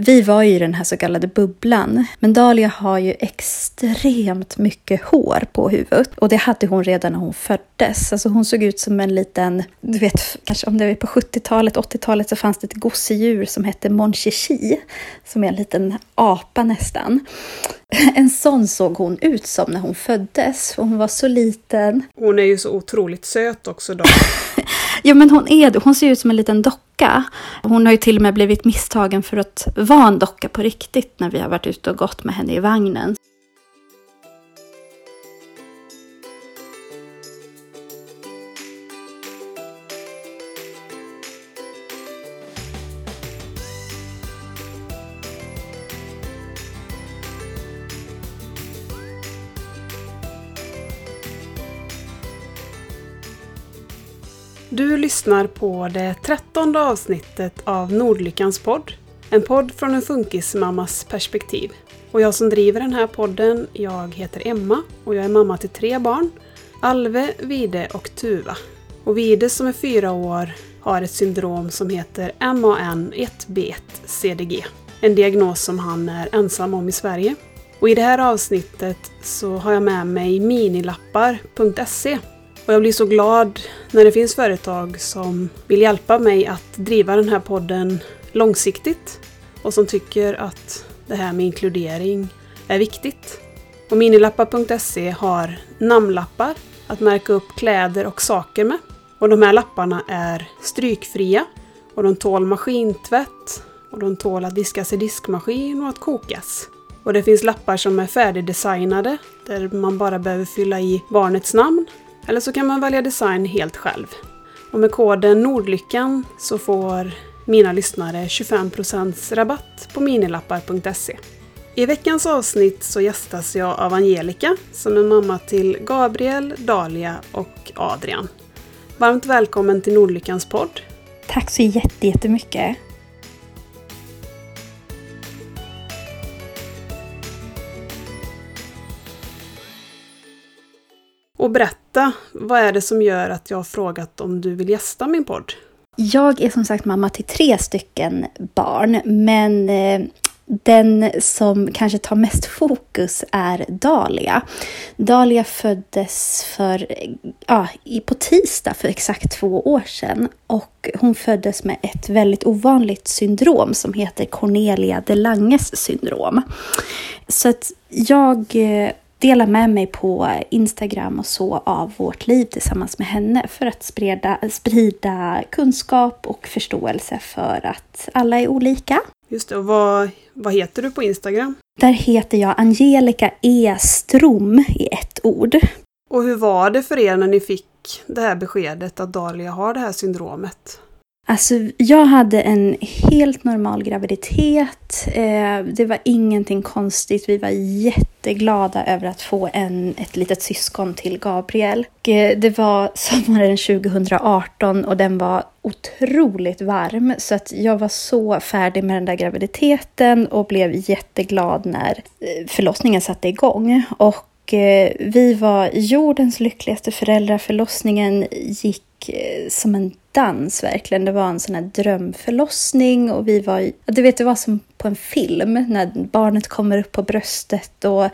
vi var ju i den här så kallade bubblan, men Dahlia har ju extremt mycket hår på huvudet och det hade hon redan när hon föddes. Alltså hon såg ut som en liten, du vet, kanske om det var på 70-talet, 80-talet så fanns det ett gosedjur som hette Mon Chichi, som är en liten apa nästan. En sån såg hon ut som när hon föddes, för hon var så liten. Hon är ju så otroligt söt också då. ja, men hon är det. Hon ser ut som en liten docka. Hon har ju till och med blivit misstagen för att vara en docka på riktigt när vi har varit ute och gått med henne i vagnen. Du lyssnar på det trettonde avsnittet av Nordlyckans podd. En podd från en funkismammas perspektiv. Och jag som driver den här podden, jag heter Emma och jag är mamma till tre barn. Alve, Vide och Tuva. Och Vide som är fyra år har ett syndrom som heter MAN1B1-CDG. En diagnos som han är ensam om i Sverige. Och i det här avsnittet så har jag med mig minilappar.se och jag blir så glad när det finns företag som vill hjälpa mig att driva den här podden långsiktigt och som tycker att det här med inkludering är viktigt. Och Minilappar.se har namnlappar att märka upp kläder och saker med. Och de här lapparna är strykfria och de tål maskintvätt och de tål att diskas i diskmaskin och att kokas. Och det finns lappar som är färdigdesignade där man bara behöver fylla i barnets namn eller så kan man välja design helt själv. Och med koden Nordlyckan så får mina lyssnare 25% rabatt på minilappar.se. I veckans avsnitt så gästas jag av Angelica som är mamma till Gabriel, Dalia och Adrian. Varmt välkommen till Nordlyckans podd. Tack så jättemycket. Och berätta, vad är det som gör att jag har frågat om du vill gästa min podd? Jag är som sagt mamma till tre stycken barn, men eh, den som kanske tar mest fokus är Dalia. Dalia föddes för, eh, ja, på tisdag för exakt två år sedan och hon föddes med ett väldigt ovanligt syndrom som heter Cornelia de Langes syndrom. Så att jag eh, dela med mig på Instagram och så av vårt liv tillsammans med henne för att sprida, sprida kunskap och förståelse för att alla är olika. Just det, och vad, vad heter du på Instagram? Där heter jag Angelica E. Strom i ett ord. Och hur var det för er när ni fick det här beskedet att Dahlia har det här syndromet? Alltså, jag hade en helt normal graviditet. Eh, det var ingenting konstigt. Vi var jätteglada över att få en, ett litet syskon till Gabriel. Eh, det var sommaren 2018 och den var otroligt varm. Så att jag var så färdig med den där graviditeten och blev jätteglad när eh, förlossningen satte igång. Och eh, vi var jordens lyckligaste föräldrar. Förlossningen gick eh, som en dans verkligen. Det var en sån här drömförlossning och vi var, du vet det var som på en film när barnet kommer upp på bröstet och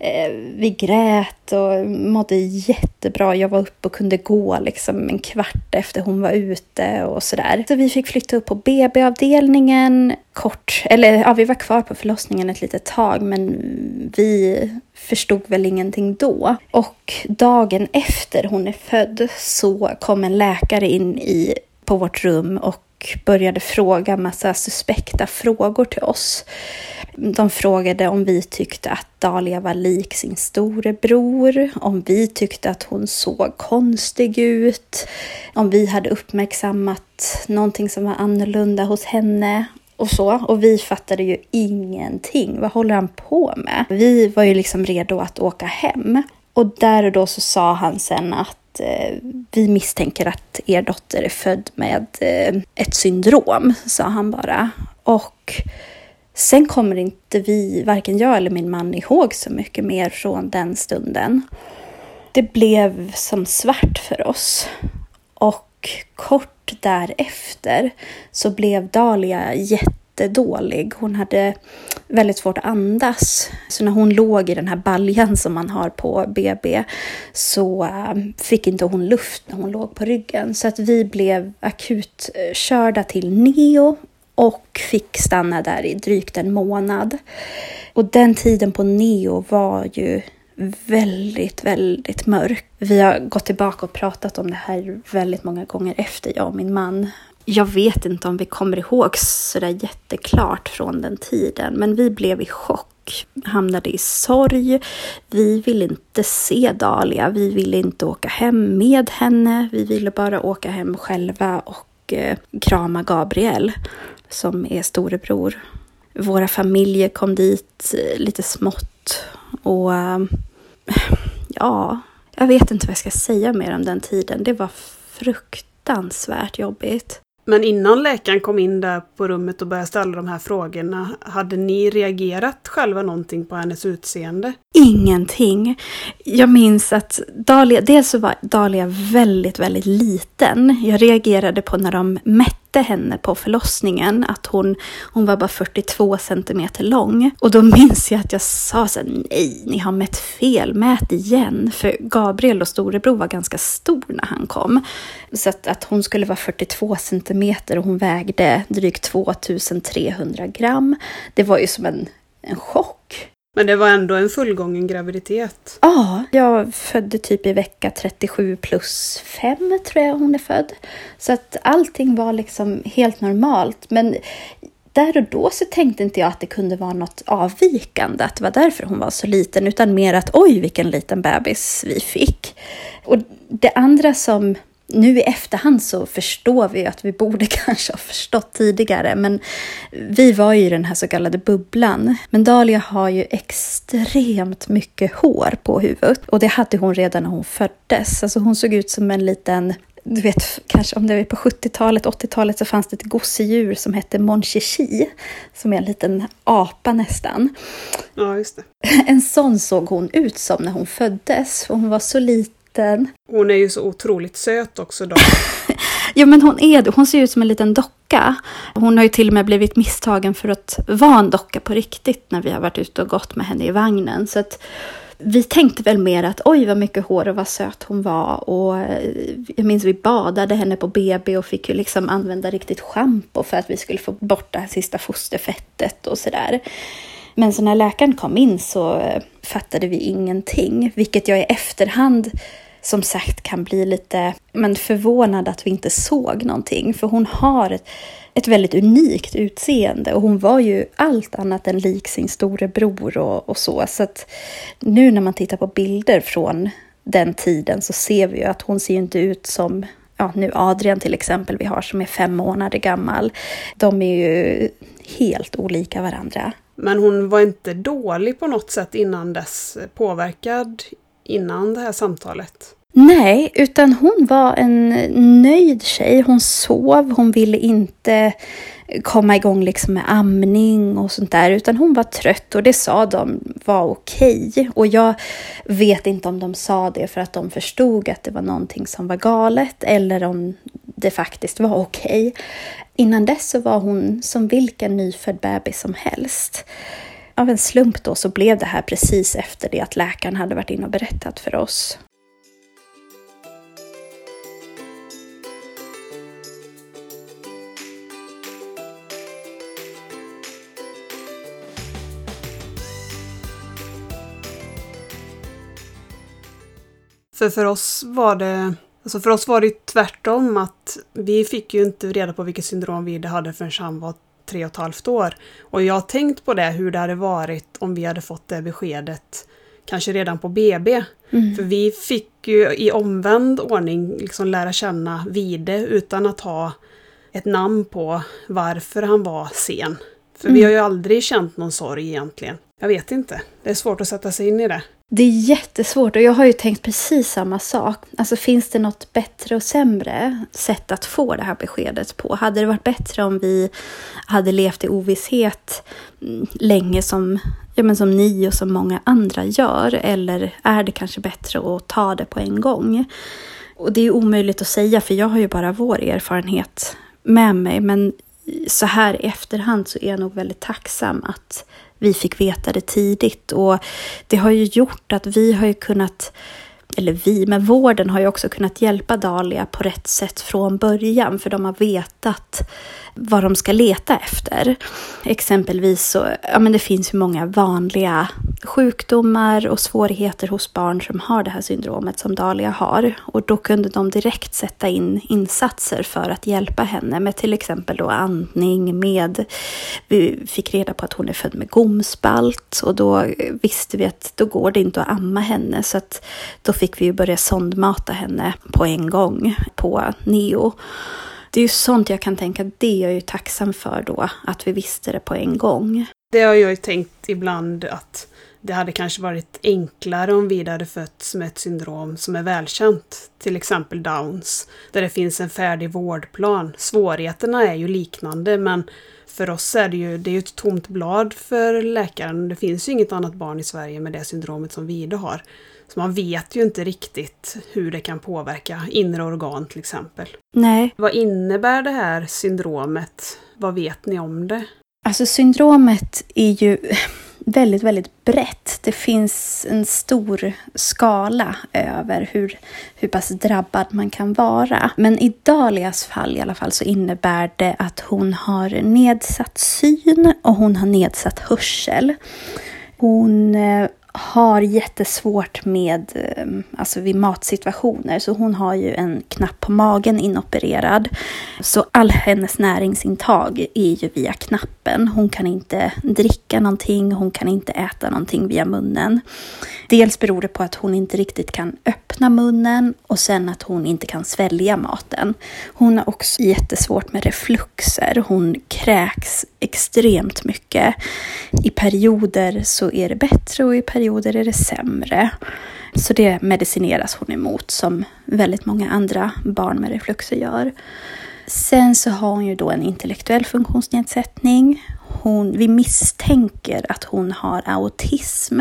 eh, vi grät och mådde jättebra. Jag var uppe och kunde gå liksom en kvart efter hon var ute och sådär. Så vi fick flytta upp på BB-avdelningen kort, eller ja, vi var kvar på förlossningen ett litet tag men vi förstod väl ingenting då. Och dagen efter hon är född så kom en läkare in i, på vårt rum och började fråga massa suspekta frågor till oss. De frågade om vi tyckte att Dahlia var lik sin storebror, om vi tyckte att hon såg konstig ut, om vi hade uppmärksammat någonting som var annorlunda hos henne och så. Och vi fattade ju ingenting. Vad håller han på med? Vi var ju liksom redo att åka hem. Och där och då så sa han sen att eh, vi misstänker att er dotter är född med eh, ett syndrom, sa han bara. Och sen kommer inte vi, varken jag eller min man, ihåg så mycket mer från den stunden. Det blev som svart för oss. Och kort därefter så blev Dahlia jättedålig. Hon hade väldigt svårt att andas. Så när hon låg i den här baljan som man har på BB så eh, fick inte hon luft när hon låg på ryggen. Så att vi blev akut körda till Neo och fick stanna där i drygt en månad. Och den tiden på Neo var ju väldigt, väldigt mörk. Vi har gått tillbaka och pratat om det här väldigt många gånger efter, jag och min man. Jag vet inte om vi kommer ihåg sådär jätteklart från den tiden, men vi blev i chock, hamnade i sorg. Vi ville inte se Dahlia, vi ville inte åka hem med henne, vi ville bara åka hem själva och eh, krama Gabriel som är storebror. Våra familjer kom dit eh, lite smått och eh, ja, jag vet inte vad jag ska säga mer om den tiden. Det var fruktansvärt jobbigt. Men innan läkaren kom in där på rummet och började ställa de här frågorna, hade ni reagerat själva någonting på hennes utseende? Ingenting. Jag minns att Dahlia, dels så var Dahlia väldigt, väldigt liten. Jag reagerade på när de mätte henne på förlossningen att hon, hon var bara 42 centimeter lång. Och då minns jag att jag sa så här, nej, ni har mätt fel, mät igen. För Gabriel och storebror var ganska stor när han kom. Så att, att hon skulle vara 42 centimeter och hon vägde drygt 2300 gram. Det var ju som en, en chock. Men det var ändå en fullgången graviditet? Ja, jag födde typ i vecka 37 plus 5 tror jag hon är född. Så att allting var liksom helt normalt. Men där och då så tänkte inte jag att det kunde vara något avvikande, att det var därför hon var så liten, utan mer att oj vilken liten bebis vi fick. Och det andra som nu i efterhand så förstår vi att vi borde kanske ha förstått tidigare, men vi var ju i den här så kallade bubblan. Men Dahlia har ju extremt mycket hår på huvudet och det hade hon redan när hon föddes. Alltså hon såg ut som en liten du vet, kanske om det var på 70-talet, 80-talet så fanns det ett gosedjur som hette Monchichi, som är en liten apa nästan. Ja, just det. En sån såg hon ut som när hon föddes, hon var så liten liten. Hon är ju så otroligt söt också då. ja, men hon är. Hon ser ut som en liten docka. Hon har ju till och med blivit misstagen för att vara en docka på riktigt när vi har varit ute och gått med henne i vagnen. Så att vi tänkte väl mer att oj vad mycket hår och vad söt hon var. Och eh, jag minns vi badade henne på BB och fick ju liksom använda riktigt schampo för att vi skulle få bort det här sista fosterfettet och sådär. Men så när läkaren kom in så eh, fattade vi ingenting, vilket jag i efterhand som sagt kan bli lite men förvånad att vi inte såg någonting. För hon har ett, ett väldigt unikt utseende och hon var ju allt annat än lik sin storebror och, och så. Så att nu när man tittar på bilder från den tiden så ser vi ju att hon ser inte ut som ja, nu Adrian till exempel vi har som är fem månader gammal. De är ju helt olika varandra. Men hon var inte dålig på något sätt innan dess, påverkad innan det här samtalet? Nej, utan hon var en nöjd tjej. Hon sov, hon ville inte komma igång liksom med amning och sånt där, utan hon var trött och det sa de var okej. Okay. Och jag vet inte om de sa det för att de förstod att det var någonting som var galet eller om det faktiskt var okej. Okay. Innan dess så var hon som vilken nyfödd bebis som helst. Av en slump då så blev det här precis efter det att läkaren hade varit inne och berättat för oss. För för oss var det Alltså för oss var det tvärtom att vi fick ju inte reda på vilket syndrom vi hade förrän han var tre och ett halvt år. Och jag har tänkt på det, hur det hade varit om vi hade fått det beskedet kanske redan på BB. Mm. För vi fick ju i omvänd ordning liksom lära känna Vide utan att ha ett namn på varför han var sen. För mm. vi har ju aldrig känt någon sorg egentligen. Jag vet inte. Det är svårt att sätta sig in i det. Det är jättesvårt och jag har ju tänkt precis samma sak. Alltså finns det något bättre och sämre sätt att få det här beskedet på? Hade det varit bättre om vi hade levt i ovisshet mm, länge som, ja, men som ni och som många andra gör? Eller är det kanske bättre att ta det på en gång? Och det är omöjligt att säga för jag har ju bara vår erfarenhet med mig. Men så här i efterhand så är jag nog väldigt tacksam att vi fick veta det tidigt. Och det har ju gjort att vi har ju kunnat eller vi, men vården har ju också kunnat hjälpa Dahlia på rätt sätt från början, för de har vetat vad de ska leta efter. Exempelvis så, ja men det finns ju många vanliga sjukdomar och svårigheter hos barn som har det här syndromet som Dahlia har. Och då kunde de direkt sätta in insatser för att hjälpa henne med till exempel då andning, med... Vi fick reda på att hon är född med gomspalt och då visste vi att då går det inte att amma henne så att då fick vi ju börja sondmata henne på en gång på neo det är ju sånt jag kan tänka, det är jag ju tacksam för då, att vi visste det på en gång. Det har jag ju tänkt ibland att det hade kanske varit enklare om vi hade fötts med ett syndrom som är välkänt, till exempel Downs, där det finns en färdig vårdplan. Svårigheterna är ju liknande men för oss är det ju det är ett tomt blad för läkaren. Det finns ju inget annat barn i Sverige med det syndromet som Vide har. Så man vet ju inte riktigt hur det kan påverka inre organ till exempel. Nej. Vad innebär det här syndromet? Vad vet ni om det? Alltså syndromet är ju väldigt, väldigt brett. Det finns en stor skala över hur, hur pass drabbad man kan vara. Men i Dalias fall i alla fall så innebär det att hon har nedsatt syn och hon har nedsatt hörsel. Hon eh, har jättesvårt med, eh, alltså vid matsituationer, så hon har ju en knapp på magen inopererad. Så all hennes näringsintag är ju via knappen. Hon kan inte dricka någonting, hon kan inte äta någonting via munnen. Dels beror det på att hon inte riktigt kan öppna munnen och sen att hon inte kan svälja maten. Hon har också jättesvårt med refluxer. Hon kräks extremt mycket. I perioder så är det bättre och i perioder är det sämre. Så det medicineras hon emot som väldigt många andra barn med refluxer gör. Sen så har hon ju då en intellektuell funktionsnedsättning. Hon, vi misstänker att hon har autism,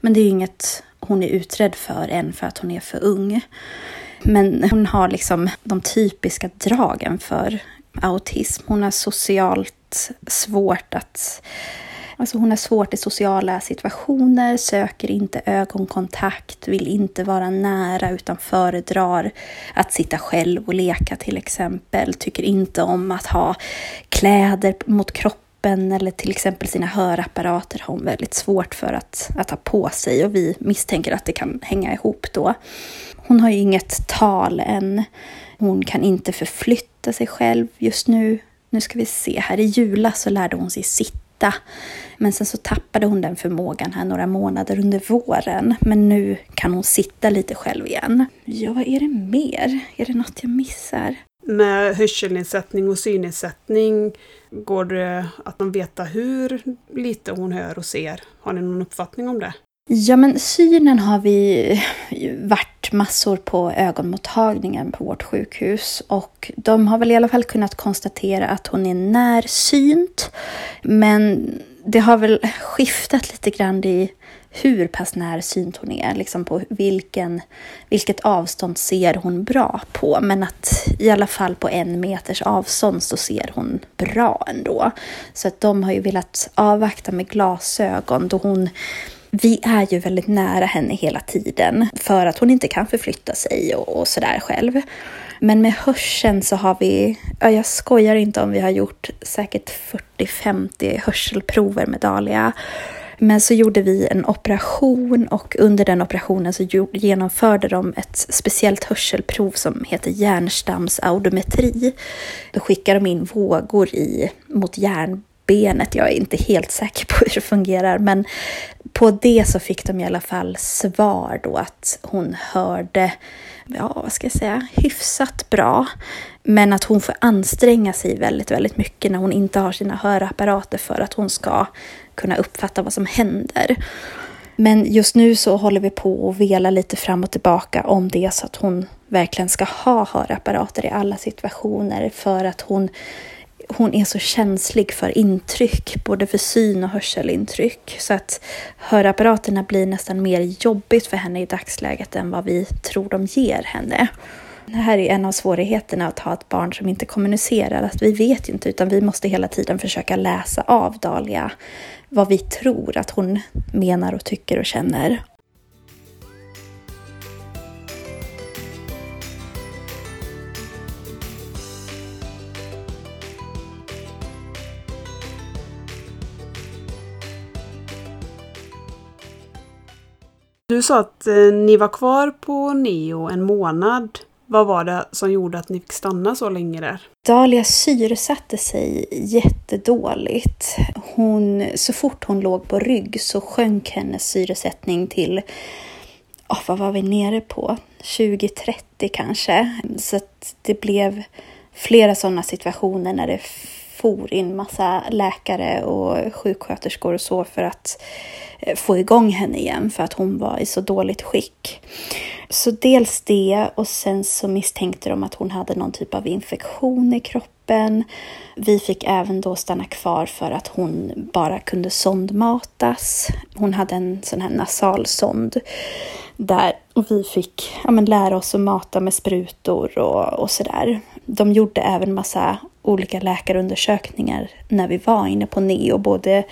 men det är ju inget hon är utredd för än för att hon är för ung. Men hon har liksom de typiska dragen för autism. Hon har socialt svårt att Alltså hon har svårt i sociala situationer, söker inte ögonkontakt, vill inte vara nära utan föredrar att sitta själv och leka till exempel. Tycker inte om att ha kläder mot kroppen eller till exempel sina hörapparater har hon väldigt svårt för att, att ha på sig och vi misstänker att det kan hänga ihop då. Hon har ju inget tal än. Hon kan inte förflytta sig själv just nu. Nu ska vi se, här i julas så lärde hon sig sitta sitta. Men sen så tappade hon den förmågan här några månader under våren. Men nu kan hon sitta lite själv igen. Ja, vad är det mer? Är det något jag missar? Med hörselnedsättning och synnedsättning, går det att man veta hur lite hon hör och ser? Har ni någon uppfattning om det? Ja, men synen har vi varit massor på ögonmottagningen på vårt sjukhus och de har väl i alla fall kunnat konstatera att hon är närsynt. Men det har väl skiftat lite grann i hur pass närsynt hon är, liksom på vilken, vilket avstånd ser hon bra på. Men att i alla fall på en meters avstånd så ser hon bra ändå. Så att de har ju velat avvakta med glasögon då hon vi är ju väldigt nära henne hela tiden för att hon inte kan förflytta sig och, och sådär själv. Men med hörseln så har vi, ja, jag skojar inte om vi har gjort säkert 40-50 hörselprover med Dahlia. Men så gjorde vi en operation och under den operationen så genomförde de ett speciellt hörselprov som heter hjärnstamsaudometri. Då skickar de in vågor i, mot hjärn benet. Jag är inte helt säker på hur det fungerar, men på det så fick de i alla fall svar då att hon hörde, ja vad ska jag säga, hyfsat bra. Men att hon får anstränga sig väldigt, väldigt mycket när hon inte har sina hörapparater för att hon ska kunna uppfatta vad som händer. Men just nu så håller vi på att vela lite fram och tillbaka om det så att hon verkligen ska ha hörapparater i alla situationer för att hon hon är så känslig för intryck, både för syn och hörselintryck. Så att hörapparaterna blir nästan mer jobbigt för henne i dagsläget än vad vi tror de ger henne. Det här är en av svårigheterna att ha ett barn som inte kommunicerar, att vi vet inte utan vi måste hela tiden försöka läsa av Dahlia vad vi tror att hon menar och tycker och känner. Du sa att eh, ni var kvar på Neo en månad. Vad var det som gjorde att ni fick stanna så länge där? Dahlia syresatte sig jättedåligt. Hon, så fort hon låg på rygg så sjönk hennes syresättning till, oh, vad var vi nere på? 20-30 kanske. Så det blev flera sådana situationer när det for in massa läkare och sjuksköterskor och så för att eh, få igång henne igen för att hon var i så dåligt skick. Så dels det och sen så misstänkte de att hon hade någon typ av infektion i kroppen. Vi fick även då stanna kvar för att hon bara kunde sondmatas. Hon hade en sån här nasal sond där och vi fick ja, men, lära oss att mata med sprutor och, och sådär. De gjorde även massa olika läkarundersökningar när vi var inne på NEO, både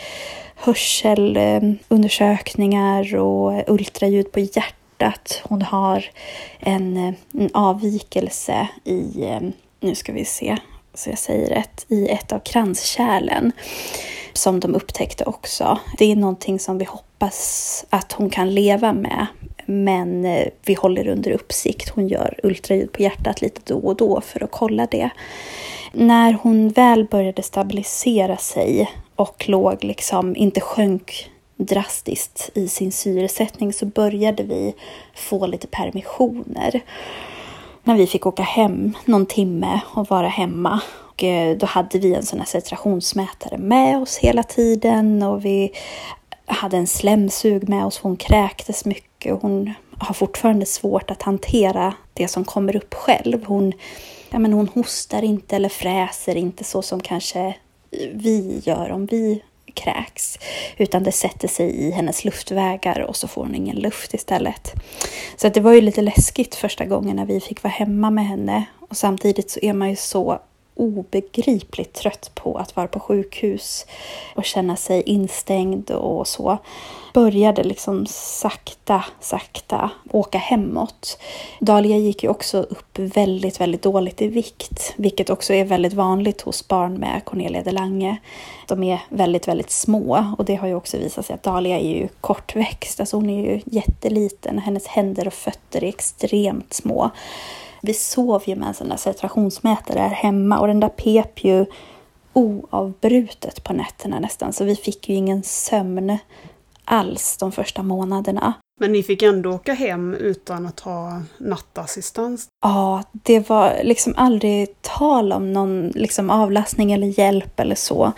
hörselundersökningar och ultraljud på hjärtat. Hon har en, en avvikelse i, eh, nu ska vi se så jag säger rätt, i ett av kranskärlen Typ som de upptäckte också. Det är någonting som vi hoppas att hon kan leva med men eh, vi håller under uppsikt. Hon gör ultraljud på hjärtat lite då och då för att kolla det. När hon väl började stabilisera sig och låg liksom, inte sjönk drastiskt i sin syresättning så började vi få lite permissioner. När vi fick åka hem någon timme och vara hemma. Och eh, då hade vi en sån här saturationsmätare med oss hela tiden och vi hade en slemsug med oss. Hon kräktes mycket och hon har fortfarande svårt att hantera det som kommer upp själv. Hon, ja, men hon hostar inte eller fräser inte så som kanske vi gör om vi kräks, utan det sätter sig i hennes luftvägar och så får hon ingen luft istället. Så det var ju lite läskigt första gången när vi fick vara hemma med henne och samtidigt så är man ju så obegripligt trött på att vara på sjukhus och känna sig instängd och så. Började liksom sakta, sakta åka hemåt. Dahlia gick ju också upp väldigt, väldigt dåligt i vikt, vilket också är väldigt vanligt hos barn med Cornelia de Lange. De är väldigt, väldigt små och det har ju också visat sig att Dahlia är ju kortväxt, alltså hon är ju jätteliten. Hennes händer och fötter är extremt små. Vi sov ju med en sån där saturationsmätare här hemma och den där pep ju oavbrutet på nätterna nästan, så vi fick ju ingen sömn alls de första månaderna. Men ni fick ändå åka hem utan att ha nattassistans? Ja, det var liksom aldrig tal om någon liksom avlastning eller hjälp eller så,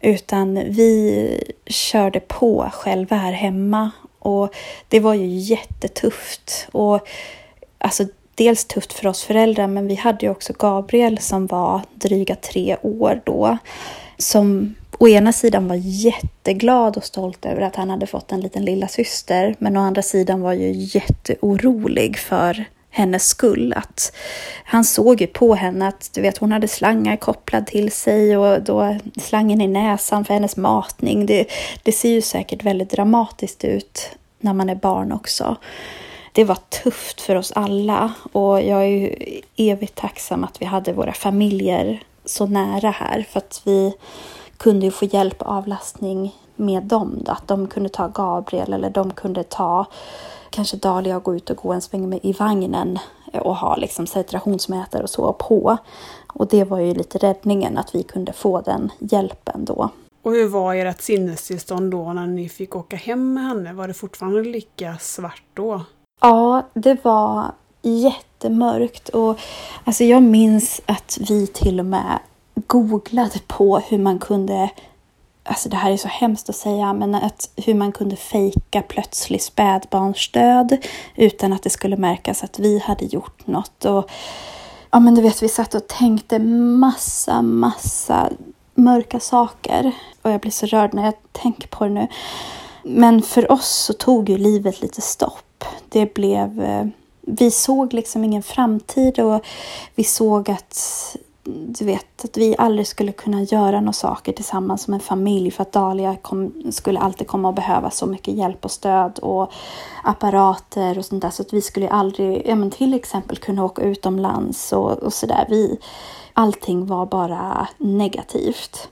utan vi körde på själva här hemma och det var ju jättetufft. Och alltså dels tufft för oss föräldrar, men vi hade ju också Gabriel som var dryga tre år då. Som å ena sidan var jätteglad och stolt över att han hade fått en liten lilla syster, men å andra sidan var ju jätteorolig för hennes skull. Att han såg ju på henne att du vet, hon hade slangar kopplad till sig och då slangen i näsan för hennes matning. Det, det ser ju säkert väldigt dramatiskt ut när man är barn också det var tufft för oss alla och jag är ju evigt tacksam att vi hade våra familjer så nära här för att vi kunde ju få hjälp och avlastning med dem. Då. Att de kunde ta Gabriel eller de kunde ta kanske Dahlia och gå ut och gå en sväng med i vagnen och ha liksom saturationsmätare och så på. Och det var ju lite räddningen att vi kunde få den hjälpen då. Och hur var ert sinnestillstånd då när ni fick åka hem med henne? Var det fortfarande lika svart då? Ja, det var jättemörkt och alltså jag minns att vi till och med googlade på hur man kunde Alltså det här är så hemskt att säga, men att hur man kunde fejka plötslig spädbarnsdöd utan att det skulle märkas att vi hade gjort något. Och, ja, men du vet, vi satt och tänkte massa, massa mörka saker. Och jag blir så rörd när jag tänker på det nu. Men för oss så tog ju livet lite stopp det blev, eh, vi såg liksom ingen framtid och vi såg att du vet, att vi aldrig skulle kunna göra några saker tillsammans som en familj för att Dahlia kom, skulle alltid komma att behöva så mycket hjälp och stöd och apparater och sånt där så att vi skulle aldrig, ja men till exempel kunna åka utomlands och, och sådär. Vi, allting var bara negativt.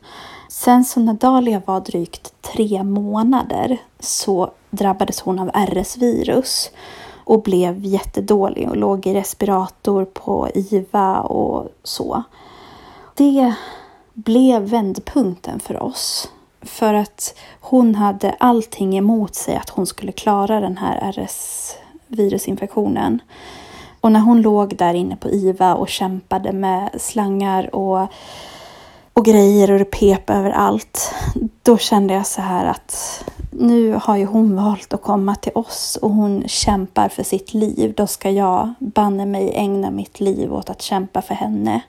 Sen så när Dahlia var drygt tre månader så drabbades hon av RS-virus och blev jättedålig och låg i respirator på IVA och så. Det blev vändpunkten för oss. För att hon hade allting emot sig att hon skulle klara den här RS-virusinfektionen. Och när hon låg där inne på IVA och kämpade med slangar och, och grejer och det pep överallt. Då kände jag så här att nu har ju hon valt att komma till oss och hon kämpar för sitt liv. Då ska jag banne mig ägna mitt liv åt att kämpa för henne.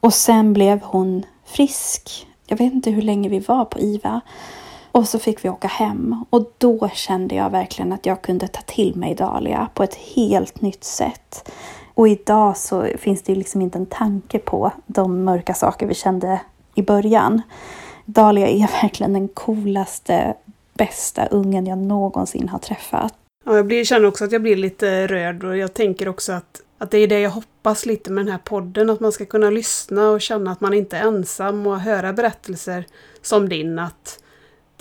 Och sen blev hon frisk. Jag vet inte hur länge vi var på IVA. Och så fick vi åka hem och då kände jag verkligen att jag kunde ta till mig Dahlia på ett helt nytt sätt. Och idag så finns det ju liksom inte en tanke på de mörka saker vi kände i början. Dahlia är verkligen den coolaste, bästa ungen jag någonsin har träffat. Ja, jag blir, känner också att jag blir lite rörd och jag tänker också att, att det är det jag hoppas lite med den här podden. Att man ska kunna lyssna och känna att man inte är ensam och höra berättelser som din. Att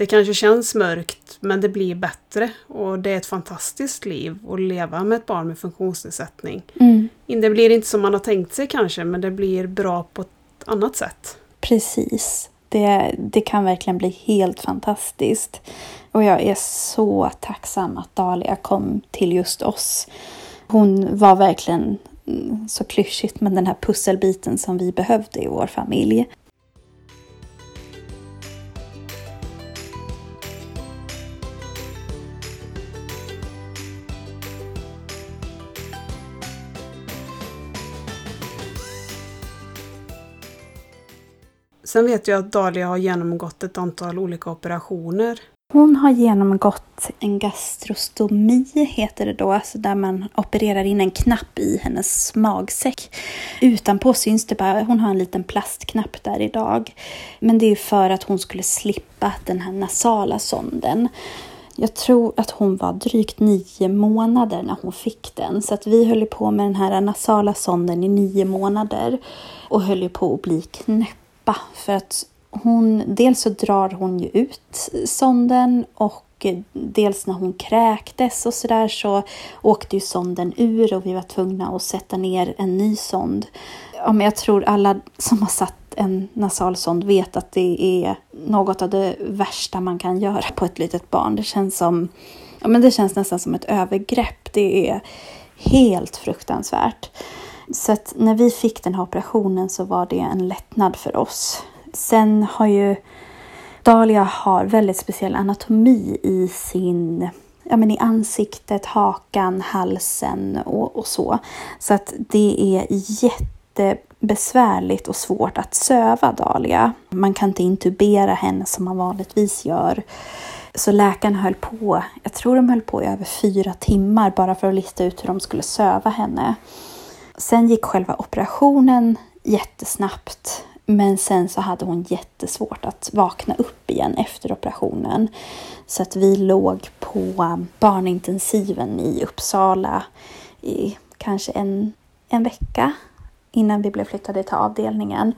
det kanske känns mörkt men det blir bättre och det är ett fantastiskt liv att leva med ett barn med funktionsnedsättning. Mm. Det blir inte som man har tänkt sig kanske men det blir bra på ett annat sätt. Precis. Det, det kan verkligen bli helt fantastiskt. Och jag är så tacksam att Dahlia kom till just oss. Hon var verkligen mm, så klyschigt men den här pusselbiten som vi behövde i vår familj. Sen vet jag att Dalia har genomgått ett antal olika operationer. Hon har genomgått en gastrostomi, heter det då, alltså där man opererar in en knapp i hennes magsäck. Utanpå syns det bara, hon har en liten plastknapp där idag. Men det är för att hon skulle slippa den här nasala sonden. Jag tror att hon var drygt nio månader när hon fick den. Så att vi höll på med den här nasala sonden i nio månader och höll på att bli knäpp pappa för att hon, dels så drar hon ju ut sonden och dels när hon kräktes och sådär så åkte ju sonden ur och vi var tvungna att sätta ner en ny sond. Ja, men jag tror alla som har satt en nasal sond vet att det är något av det värsta man kan göra på ett litet barn. Det känns som, ja men det känns nästan som ett övergrepp. Det är helt fruktansvärt. Så att när vi fick den här operationen så var det en lättnad för oss. Sen har ju Dahlia har väldigt speciell anatomi i sin ja, men i ansiktet, hakan, halsen och, och så. Så att det är jättebesvärligt och svårt att söva Dahlia. Man kan inte intubera henne som man vanligtvis gör. Så läkaren höll på, jag tror de höll på i över fyra timmar bara för att lista ut hur de skulle söva henne. Sen gick själva operationen jättesnabbt. Men sen så hade hon jättesvårt att vakna upp igen efter operationen. Så att vi låg på barnintensiven i Uppsala i kanske en, en vecka innan vi blev flyttade till avdelningen.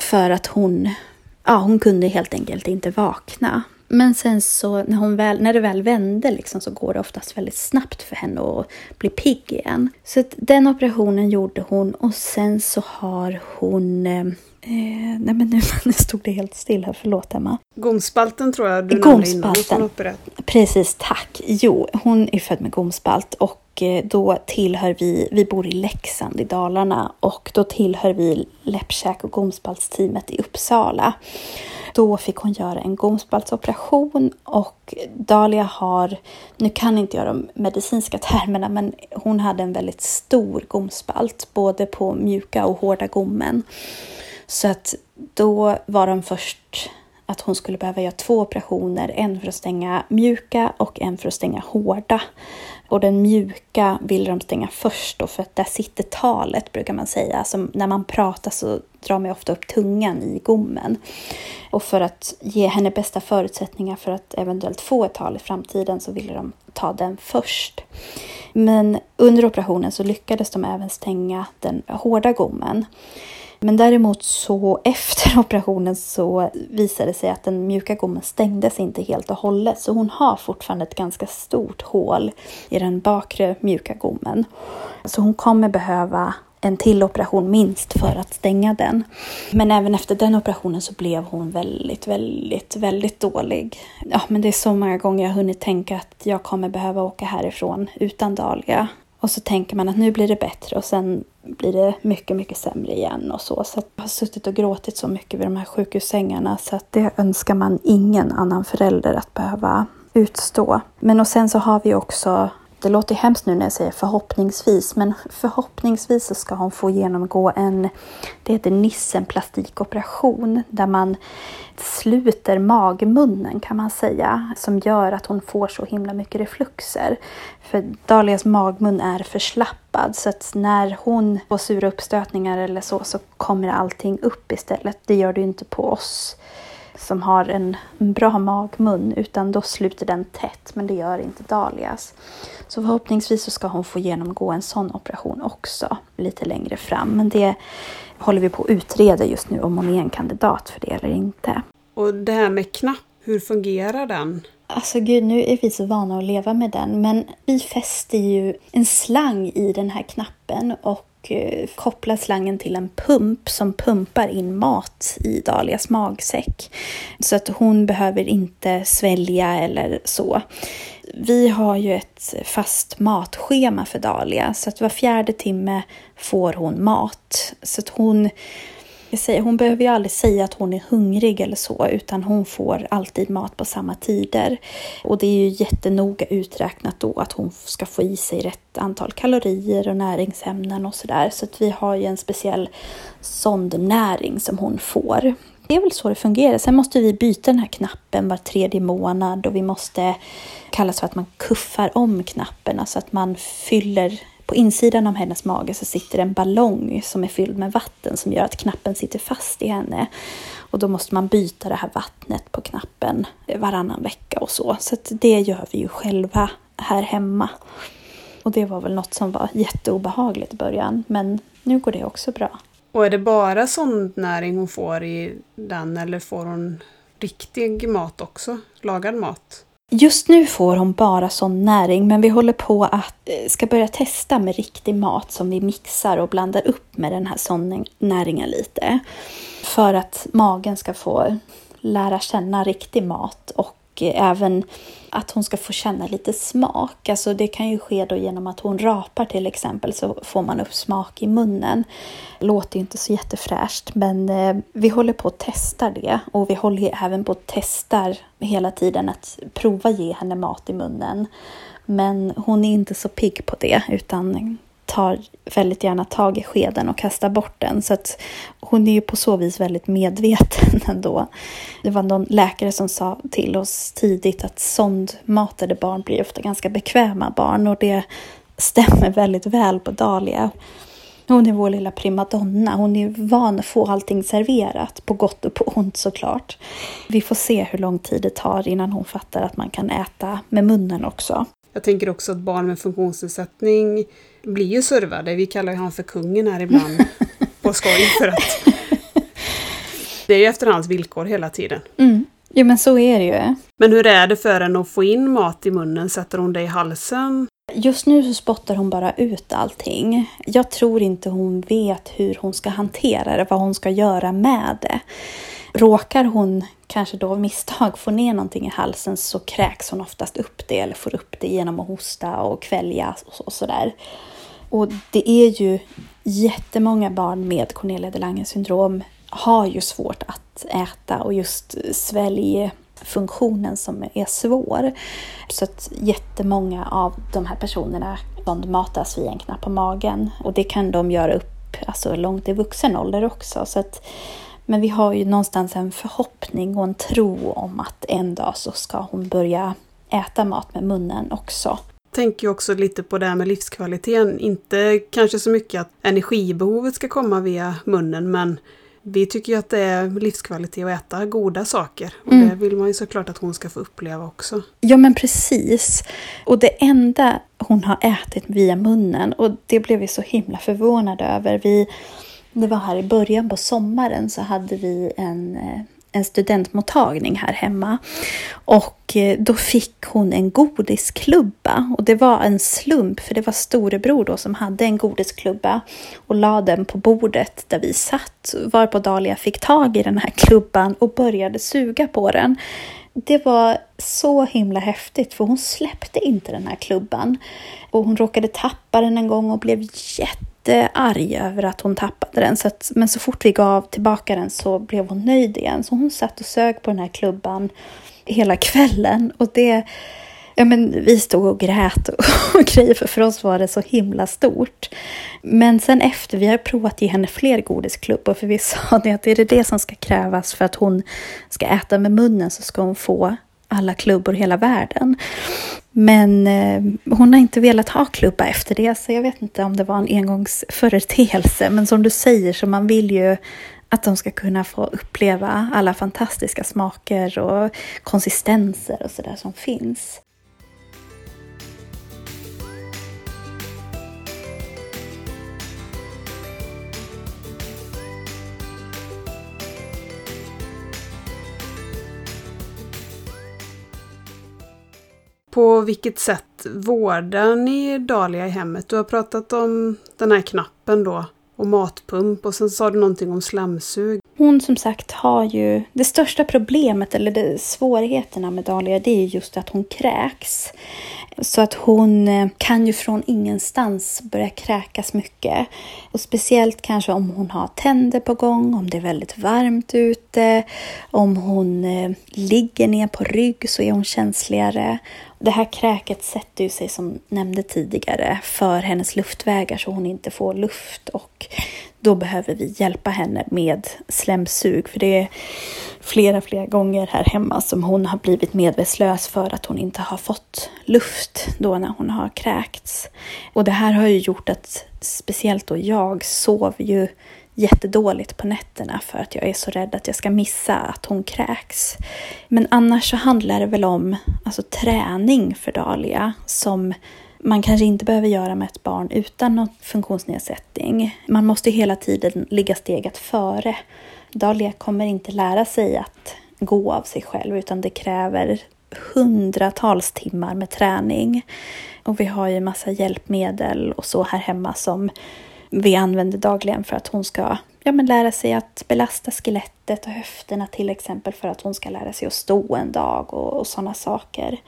För att hon, ja, hon kunde helt enkelt inte vakna. Men sen så när, hon väl, när det väl vände liksom, så går det oftast väldigt snabbt för henne att bli pigg igen. Så den operationen gjorde hon och sen så har hon eh, eh, nej men nu, stod det helt still här, förlåt Emma. Gomspalten tror jag du nämnde innan Precis, tack. Jo, hon är född med gomspalt och eh, då tillhör vi, vi bor i Leksand i Dalarna och då tillhör vi läppkäk och gomspaltsteamet i Uppsala. Då fick hon göra en gomspaltsoperation och Dahlia har, nu kan inte jag de medicinska termerna, men hon hade en väldigt stor gomspalt, både på mjuka och hårda gommen. Så att då var de först att hon skulle behöva göra två operationer, en för att stänga mjuka och en för att stänga hårda. Och den mjuka vill de stänga först då, för att där sitter talet brukar man säga. Alltså, när man pratar så drar man ofta upp tungan i gommen. Och för att ge henne bästa förutsättningar för att eventuellt få ett tal i framtiden så ville de ta den först. Men under operationen så lyckades de även stänga den hårda gommen. Men däremot så efter operationen så visade det sig att den mjuka gommen stängdes inte helt och hållet. Så hon har fortfarande ett ganska stort hål i den bakre mjuka gommen. Så hon kommer behöva en till operation minst för att stänga den. Men även efter den operationen så blev hon väldigt, väldigt, väldigt dålig. Ja, men det är så många gånger jag har hunnit tänka att jag kommer behöva åka härifrån utan Dahlia. Och så tänker man att nu blir det bättre och sen blir det mycket, mycket sämre igen och så. Så jag har suttit och gråtit så mycket vid de här sjukhussängarna så att det önskar man ingen annan förälder att behöva utstå. Men och sen så har vi också det låter hemskt nu när jag säger förhoppningsvis, men förhoppningsvis så ska hon få genomgå en, det heter Nissen plastikoperation, där man sluter magmunnen kan man säga, som gör att hon får så himla mycket refluxer. För Dahlias magmun är förslappad så att när hon får sura uppstötningar eller så, så kommer allting upp istället. Det gör det ju inte på oss som har en bra magmun utan då sluter den tätt men det gör inte Dahlias. Så förhoppningsvis så ska hon få genomgå en sån operation också lite längre fram. Men det håller vi på att utreda just nu om hon är en kandidat för det eller inte. Och det här med knapp, hur fungerar den? Alltså gud, nu är vi så vana att leva med den, men vi fäster ju en slang i den här knappen och och eh, koppla slangen till en pump som pumpar in mat i Dalias magsäck. Så att hon behöver inte svälja eller så. Vi har ju ett fast matschema för Dalia så att var fjärde timme får hon mat. Så att hon jag säger, hon behöver ju aldrig säga att hon är hungrig eller så, utan hon får alltid mat på samma tider. Och det är ju jättenoga uträknat då att hon ska få i sig rätt antal kalorier och näringsämnen och sådär. Så att vi har ju en speciell sondnäring som hon får. Det är väl så det fungerar. Sen måste vi byta den här knappen var tredje månad och vi måste kallas för att man kuffar om knappen, alltså att man fyller på insidan av hennes mage så sitter en ballong som är fylld med vatten som gör att knappen sitter fast i henne. Och då måste man byta det här vattnet på knappen varannan vecka och så. Så det gör vi ju själva här hemma. Och det var väl något som var jätteobehagligt i början, men nu går det också bra. Och är det bara sondnäring hon får i den eller får hon riktig mat också? Lagad mat? Just nu får hon bara sån näring, men vi håller på att eh, ska börja testa med riktig mat som vi mixar och blandar upp med den här näringen lite. För att magen ska få lära känna riktig mat och och även att hon ska få känna lite smak. Alltså det kan ju ske då genom att hon rapar till exempel så får man upp smak i munnen. Låter ju inte så jättefräscht men eh, vi håller på att testa det och vi håller även på att testa hela tiden att prova ge henne mat i munnen. Men hon är inte så pigg på det utan tar väldigt gärna tag i skeden och kastar bort den. Så att hon är ju på så vis väldigt medveten ändå. Det var någon läkare som sa till oss tidigt att sondmatade barn blir ofta ganska bekväma barn och det stämmer väldigt väl på Dahlia. Hon är vår lilla primadonna. Hon är van att få allting serverat, på gott och på ont såklart. Vi får se hur lång tid det tar innan hon fattar att man kan äta med munnen också. Jag tänker också att barn med funktionsnedsättning blir ju servade. Vi kallar honom för kungen här ibland på skoj för att det är ju efter hans villkor hela tiden. Mm. Jo men så är det ju. Men hur är det för henne att få in mat i munnen? Sätter hon det i halsen? Just nu så spottar hon bara ut allting. Jag tror inte hon vet hur hon ska hantera det, vad hon ska göra med det. Råkar hon kanske då av misstag få ner någonting i halsen så kräks hon oftast upp det eller får upp det genom att hosta och kvälja och sådär. Och det är ju jättemånga barn med Cornelia de Lange syndrom har ju svårt att äta och just sväljfunktionen som är svår. Så att jättemånga av de här personerna de matas via en knapp på magen och det kan de göra upp alltså långt i vuxen ålder också. Så att men vi har ju någonstans en förhoppning och en tro om att en dag så ska hon börja äta mat med munnen också tänker också lite på det här med livskvaliteten. Inte kanske så mycket att energibehovet ska komma via munnen men vi tycker ju att det är livskvalitet att äta goda saker. Och mm. det vill man ju såklart att hon ska få uppleva också. Ja men precis. Och det enda hon har ätit via munnen och det blev vi så himla förvånade över. Vi, det var här i början på sommaren så hade vi en eh, en studentmottagning här hemma. Och eh, då fick hon en godisklubba. Och det var en slump, för det var storebror då som hade en godisklubba och la den på bordet där vi satt. Varpå Dahlia fick tag i den här klubban och började suga på den. Det var så himla häftigt för hon släppte inte den här klubban. Och hon råkade tappa den en gång och blev jätte jättearg över att hon tappade den. Så att, men så fort vi gav tillbaka den så blev hon nöjd igen. Så hon satt och sög på den här klubban hela kvällen. Och det, ja men vi stod och grät och, och grejer för för oss var det så himla stort. Men sen efter, vi har provat att ge henne fler godisklubbor för vi sa det att är det det som ska krävas för att hon ska äta med munnen så ska hon få alla klubbor i hela världen. Men eh, hon har inte velat ha klubba efter det, så jag vet inte om det var en engångsföreteelse. Men som du säger, så man vill ju att de ska kunna få uppleva alla fantastiska smaker och konsistenser och sådär som finns. På vilket sätt vårdar ni Dahlia i hemmet? Du har pratat om den här knappen då och matpump och sen sa du någonting om slamsug. Hon som sagt har ju det största problemet eller det, svårigheterna med Dahlia det är just att hon kräks. Så att hon eh, kan ju från ingenstans börja kräkas mycket. Och speciellt kanske om hon har tänder på gång, om det är väldigt varmt ute, om hon eh, ligger ner på rygg så är hon känsligare. Det här kräket sätter ju sig som nämnde tidigare för hennes luftvägar så hon inte får luft och då behöver vi hjälpa henne med slemsug för det är flera, flera gånger här hemma som hon har blivit medvetslös för att hon inte har fått luft då när hon har kräkts. Och det här har ju gjort att speciellt då jag sov ju jättedåligt på nätterna för att jag är så rädd att jag ska missa att hon kräks. Men annars så handlar det väl om alltså, träning för Dahlia som man kanske inte behöver göra med ett barn utan någon funktionsnedsättning. Man måste hela tiden ligga steget före. Dahlia kommer inte lära sig att gå av sig själv utan det kräver hundratals timmar med träning. Och vi har ju massa hjälpmedel och så här hemma som vi använder dagligen för att hon ska ja, men lära sig att belasta skelettet och höfterna till exempel för att hon ska lära sig att stå en dag och, och sådana saker.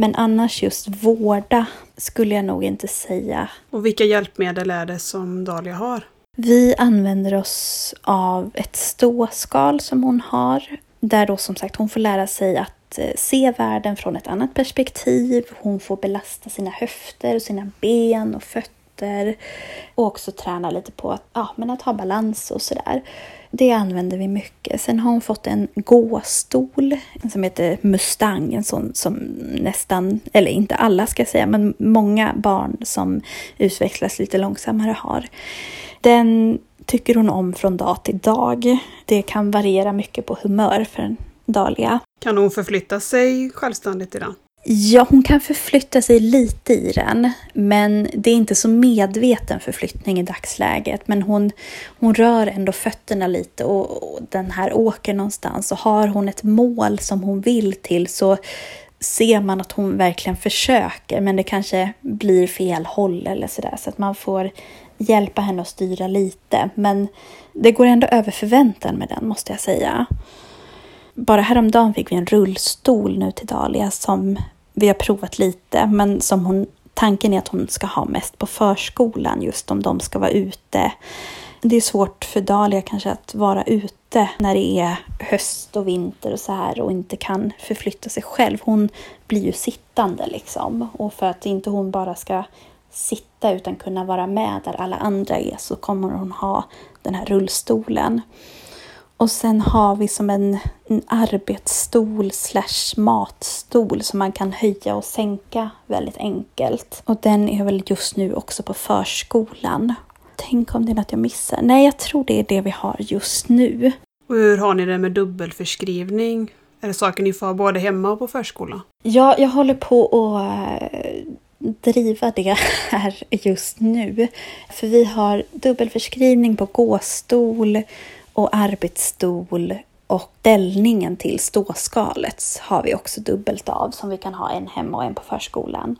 Men annars just vårda skulle jag nog inte säga. Och vilka hjälpmedel är det som Dahlia har? Vi använder oss av ett ståskal som hon har. Där då som sagt hon får lära sig att eh, se världen från ett annat perspektiv. Hon får belasta sina höfter, sina ben och fötter. Och också träna lite på att, ja, men att ha balans och sådär. Det använder vi mycket. Sen har hon fått en gåstol som heter Mustang, en sån som nästan, eller inte alla ska jag säga, men många barn som utvecklas lite långsammare har. Den tycker hon om från dag till dag. Det kan variera mycket på humör för en Dahlia. Kan hon förflytta sig självständigt idag? Ja, hon kan förflytta sig lite i den, men det är inte så medveten förflyttning i dagsläget. Men hon, hon rör ändå fötterna lite och, och den här åker någonstans. Och har hon ett mål som hon vill till så ser man att hon verkligen försöker, men det kanske blir fel håll eller sådär. Så att man får hjälpa henne att styra lite. Men det går ändå över förväntan med den, måste jag säga. Bara häromdagen fick vi en rullstol nu till Dahlia som vi har provat lite, men som hon, tanken är att hon ska ha mest på förskolan, just om de ska vara ute. Det är svårt för Dahlia kanske att vara ute när det är höst och vinter och så här och inte kan förflytta sig själv. Hon blir ju sittande liksom. Och för att inte hon bara ska sitta utan kunna vara med där alla andra är så kommer hon ha den här rullstolen. Och sen har vi som en, en arbetsstol slash matstol som man kan höja och sänka väldigt enkelt. Och den är väl just nu också på förskolan. Tänk om det är något jag missar? Nej, jag tror det är det vi har just nu. Och hur har ni det med dubbelförskrivning? Är det saker ni får ha både hemma och på förskolan? Ja, jag håller på att eh, driva det här just nu. För vi har dubbelförskrivning på gåstol och arbetsstol och ställningen till ståskalet har vi också dubbelt av som vi kan ha en hemma och en på förskolan.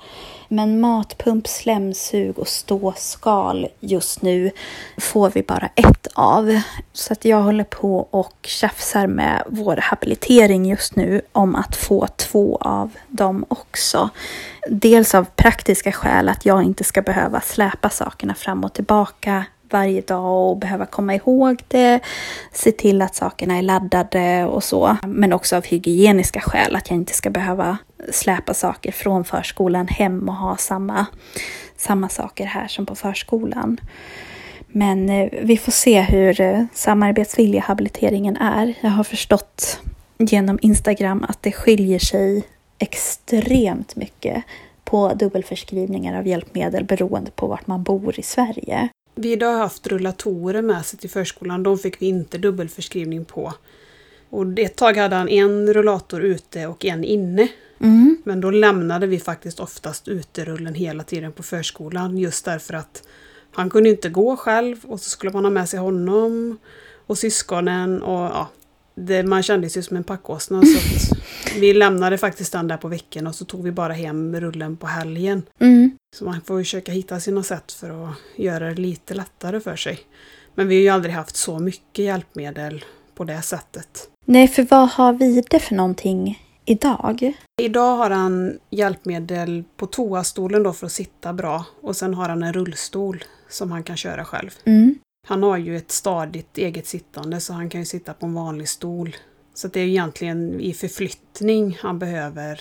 Men matpump, slemsug och ståskal just nu får vi bara ett av. Så att jag håller på och tjafsar med vår habilitering just nu om att få två av dem också. Dels av praktiska skäl att jag inte ska behöva släpa sakerna fram och tillbaka varje dag och behöva komma ihåg det, se till att sakerna är laddade och så. Men också av hygieniska skäl, att jag inte ska behöva släpa saker från förskolan hem och ha samma, samma saker här som på förskolan. Men eh, vi får se hur eh, samarbetsvillig habiliteringen är. Jag har förstått genom Instagram att det skiljer sig extremt mycket på dubbelförskrivningar av hjälpmedel beroende på vart man bor i Sverige. Vi har haft rullatorer med sig till förskolan. De fick vi inte dubbelförskrivning på. Och ett tag hade han en rullator ute och en inne. Mm. Men då lämnade vi faktiskt oftast uterullen hela tiden på förskolan just därför att han kunde inte gå själv och så skulle man ha med sig honom och syskonen och ja, det, man kände sig som en packåsna. Så vi lämnade faktiskt den där på veckan och så tog vi bara hem rullen på helgen. Mm. Så man får försöka hitta sina sätt för att göra det lite lättare för sig. Men vi har ju aldrig haft så mycket hjälpmedel på det sättet. Nej, för vad har vi det för någonting idag? Idag har han hjälpmedel på toastolen då för att sitta bra och sen har han en rullstol som han kan köra själv. Mm. Han har ju ett stadigt eget sittande så han kan ju sitta på en vanlig stol. Så det är egentligen i förflyttning han behöver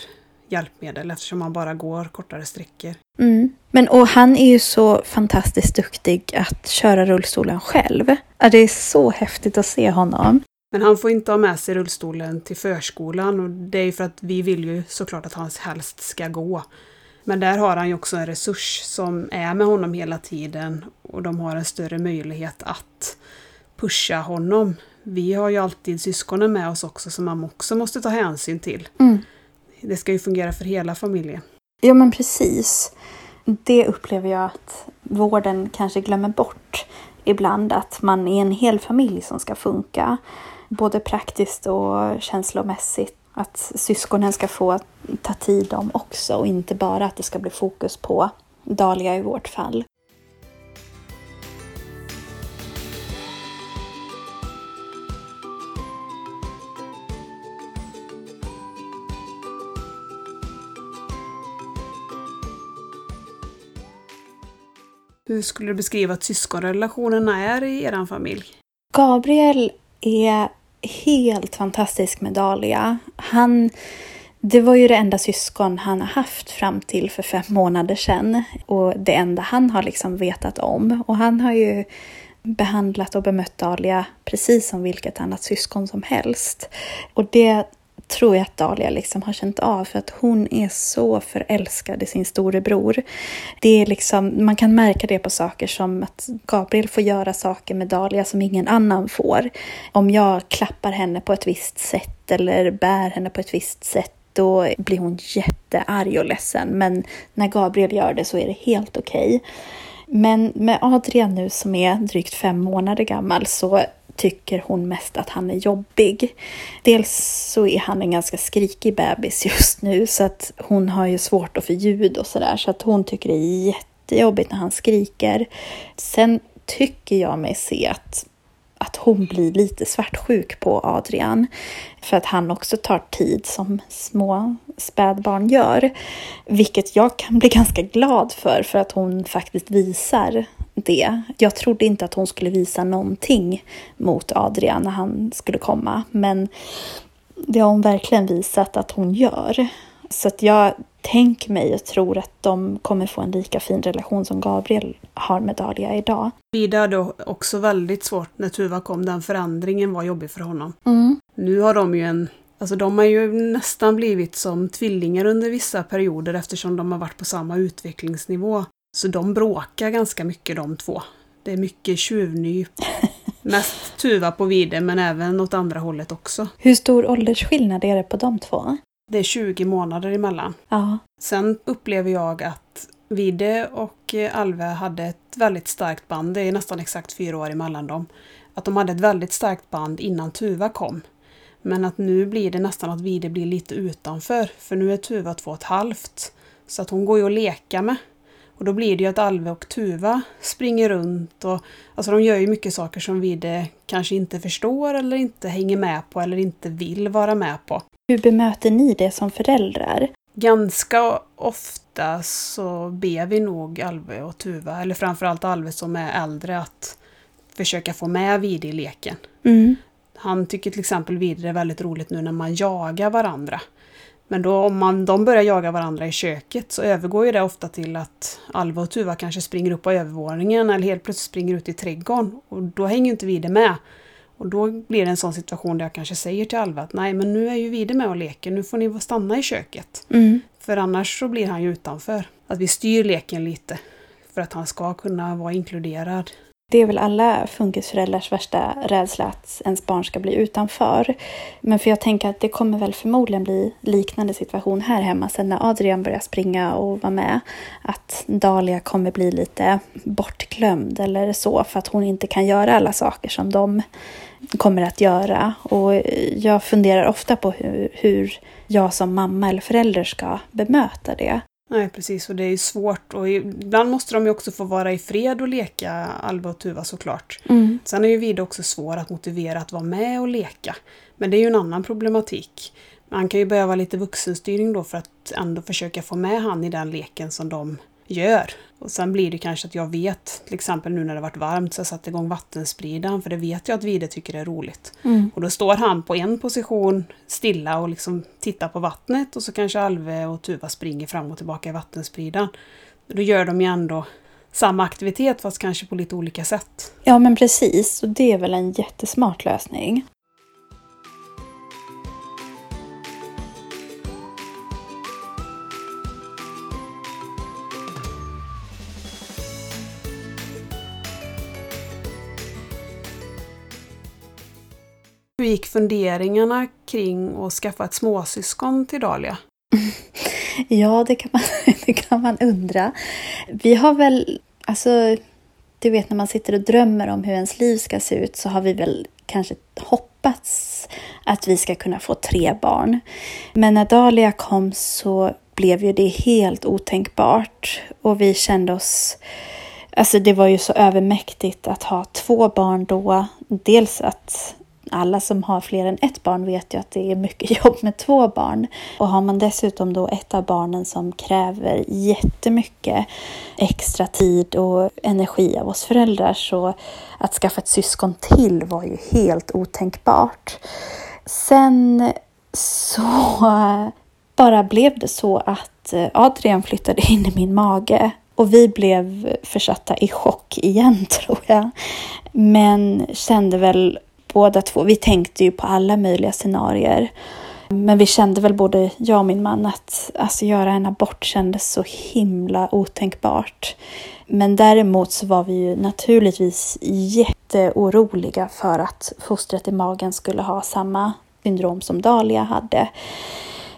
hjälpmedel eftersom han bara går kortare sträckor. Mm. Men och han är ju så fantastiskt duktig att köra rullstolen själv. Det är så häftigt att se honom. Men han får inte ha med sig rullstolen till förskolan och det är ju för att vi vill ju såklart att han helst ska gå. Men där har han ju också en resurs som är med honom hela tiden och de har en större möjlighet att pusha honom. Vi har ju alltid syskonen med oss också som man också måste ta hänsyn till. Mm. Det ska ju fungera för hela familjen. Ja men precis. Det upplever jag att vården kanske glömmer bort ibland. Att man är en hel familj som ska funka. Både praktiskt och känslomässigt. Att syskonen ska få ta tid om också och inte bara att det ska bli fokus på Dahlia i vårt fall. Hur skulle du beskriva att syskonrelationerna är i er familj? Gabriel är helt fantastisk med Dahlia. Han, det var ju det enda syskon han har haft fram till för fem månader sedan. Och det enda han har liksom vetat om. Och han har ju behandlat och bemött Dahlia precis som vilket annat syskon som helst. Och det tror jag att Dahlia liksom har känt av för att hon är så förälskad i sin storebror. Det är liksom, man kan märka det på saker som att Gabriel får göra saker med Dahlia som ingen annan får. Om jag klappar henne på ett visst sätt eller bär henne på ett visst sätt då blir hon jättearg och ledsen. Men när Gabriel gör det så är det helt okej. Okay. Men med Adrian nu som är drygt fem månader gammal så tycker hon mest att han är jobbig. Dels så är han en ganska skrikig bebis just nu så att hon har ju svårt att få ljud och sådär så att hon tycker det är jättejobbigt när han skriker. Sen tycker jag mig se att att hon blir lite svartsjuk på Adrian. För att han också tar tid som små spädbarn gör. Vilket jag kan bli ganska glad för, för att hon faktiskt visar det. Jag trodde inte att hon skulle visa någonting mot Adrian när han skulle komma. Men det har hon verkligen visat att hon gör. Så att jag tänker mig och tror att de kommer få en lika fin relation som Gabriel har med Dahlia idag. Vida hade också väldigt svårt när Tuva kom. Den förändringen var jobbig för honom. Mm. Nu har de ju en Alltså de har ju nästan blivit som tvillingar under vissa perioder eftersom de har varit på samma utvecklingsnivå. Så de bråkar ganska mycket de två. Det är mycket tjuvnyp. Mest Tuva på Vide men även åt andra hållet också. Hur stor åldersskillnad är det på de två? Det är 20 månader emellan. Ja. Sen upplever jag att Vide och Alve hade ett väldigt starkt band. Det är nästan exakt fyra år emellan dem. Att de hade ett väldigt starkt band innan Tuva kom. Men att nu blir det nästan att Vide blir lite utanför. För nu är Tuva två och ett halvt. Så att hon går ju att leka med. Och då blir det ju att Alve och Tuva springer runt och alltså de gör ju mycket saker som Vide kanske inte förstår eller inte hänger med på eller inte vill vara med på. Hur bemöter ni det som föräldrar? Ganska ofta så ber vi nog Alve och Tuva, eller framförallt Alve som är äldre, att försöka få med Vide i leken. Mm. Han tycker till exempel Vide är väldigt roligt nu när man jagar varandra. Men då om man, de börjar jaga varandra i köket så övergår ju det ofta till att Alva och Tuva kanske springer upp på övervåningen eller helt plötsligt springer ut i trädgården. Och då hänger ju inte Vide med. Och då blir det en sån situation där jag kanske säger till Alva att nej men nu är ju Vide med och leker, nu får ni stanna i köket. Mm. För annars så blir han ju utanför. Att vi styr leken lite. För att han ska kunna vara inkluderad. Det är väl alla funkisföräldrars värsta rädsla att ens barn ska bli utanför. Men för jag tänker att det kommer väl förmodligen bli liknande situation här hemma sen när Adrian börjar springa och vara med. Att Dahlia kommer bli lite bortglömd eller så för att hon inte kan göra alla saker som de kommer att göra. Och jag funderar ofta på hur, hur jag som mamma eller förälder ska bemöta det. Nej, precis. Och det är ju svårt. Och ibland måste de ju också få vara i fred och leka, Alva och Tuva såklart. Mm. Sen är ju Vida också svår att motivera att vara med och leka. Men det är ju en annan problematik. Man kan ju behöva lite vuxenstyrning då för att ändå försöka få med han i den leken som de gör. Och sen blir det kanske att jag vet, till exempel nu när det varit varmt, så jag satt igång vattenspridaren för det vet jag att Vide tycker är roligt. Mm. Och då står han på en position stilla och liksom tittar på vattnet och så kanske Alve och Tuva springer fram och tillbaka i vattenspridaren. Då gör de ju ändå samma aktivitet fast kanske på lite olika sätt. Ja men precis, och det är väl en jättesmart lösning. Gick funderingarna kring att skaffa ett småsyskon till Dahlia? Ja, det kan, man, det kan man undra. Vi har väl, alltså, du vet när man sitter och drömmer om hur ens liv ska se ut så har vi väl kanske hoppats att vi ska kunna få tre barn. Men när Dahlia kom så blev ju det helt otänkbart och vi kände oss Alltså det var ju så övermäktigt att ha två barn då. Dels att alla som har fler än ett barn vet ju att det är mycket jobb med två barn. Och har man dessutom då ett av barnen som kräver jättemycket extra tid och energi av oss föräldrar så att skaffa ett syskon till var ju helt otänkbart. Sen så bara blev det så att eh, Adrian flyttade in i min mage och vi blev försatta i chock igen tror jag. Men kände väl båda två, vi tänkte ju på alla möjliga scenarier. Men vi kände väl både jag och min man att alltså, göra en abort kändes så himla otänkbart. Men däremot så var vi ju naturligtvis jätteoroliga för att fostret i magen skulle ha samma syndrom som Dahlia hade.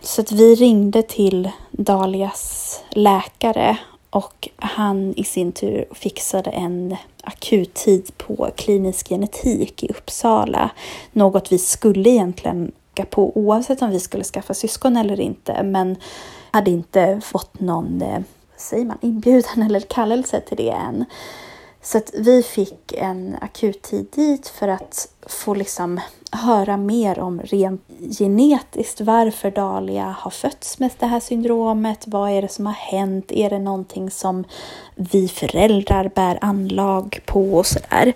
Så att vi ringde till Dahlias läkare och han i sin tur fixade en akuttid på klinisk genetik i Uppsala. Något vi skulle egentligen åka på oavsett om vi skulle skaffa syskon eller inte. Men hade inte fått någon eh, säger man, inbjudan eller kallelse till det än. Så att vi fick en akuttid dit för att få liksom höra mer om rent genetiskt varför Dalia har fötts med det här syndromet. Vad är det som har hänt? Är det någonting som vi föräldrar bär anlag på och sådär.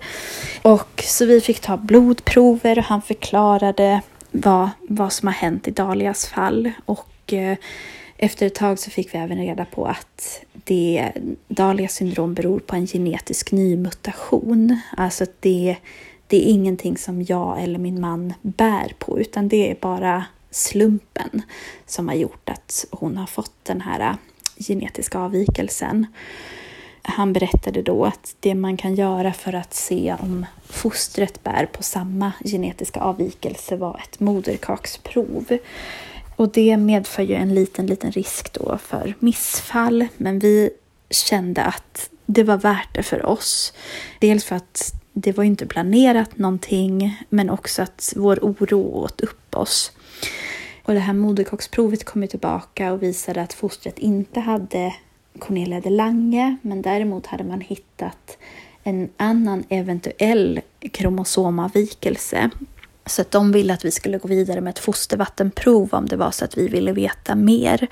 Och så vi fick ta blodprover och han förklarade vad, vad som har hänt i Dalias fall. Och eh, efter ett tag så fick vi även reda på att det Dahlias syndrom beror på en genetisk nymutation. Alltså att det, det är ingenting som jag eller min man bär på utan det är bara slumpen som har gjort att hon har fått den här äh, genetiska avvikelsen. Han berättade då att det man kan göra för att se om fostret bär på samma genetiska avvikelse var ett moderkaksprov. Och det medför ju en liten, liten risk då för missfall, men vi kände att det var värt det för oss. Dels för att det var inte planerat någonting, men också att vår oro åt upp oss. Och det här moderkaksprovet kom tillbaka och visade att fostret inte hade Cornelia de Lange, men däremot hade man hittat en annan eventuell kromosomavvikelse. Så att de ville att vi skulle gå vidare med ett fostervattenprov om det var så att vi ville veta mer,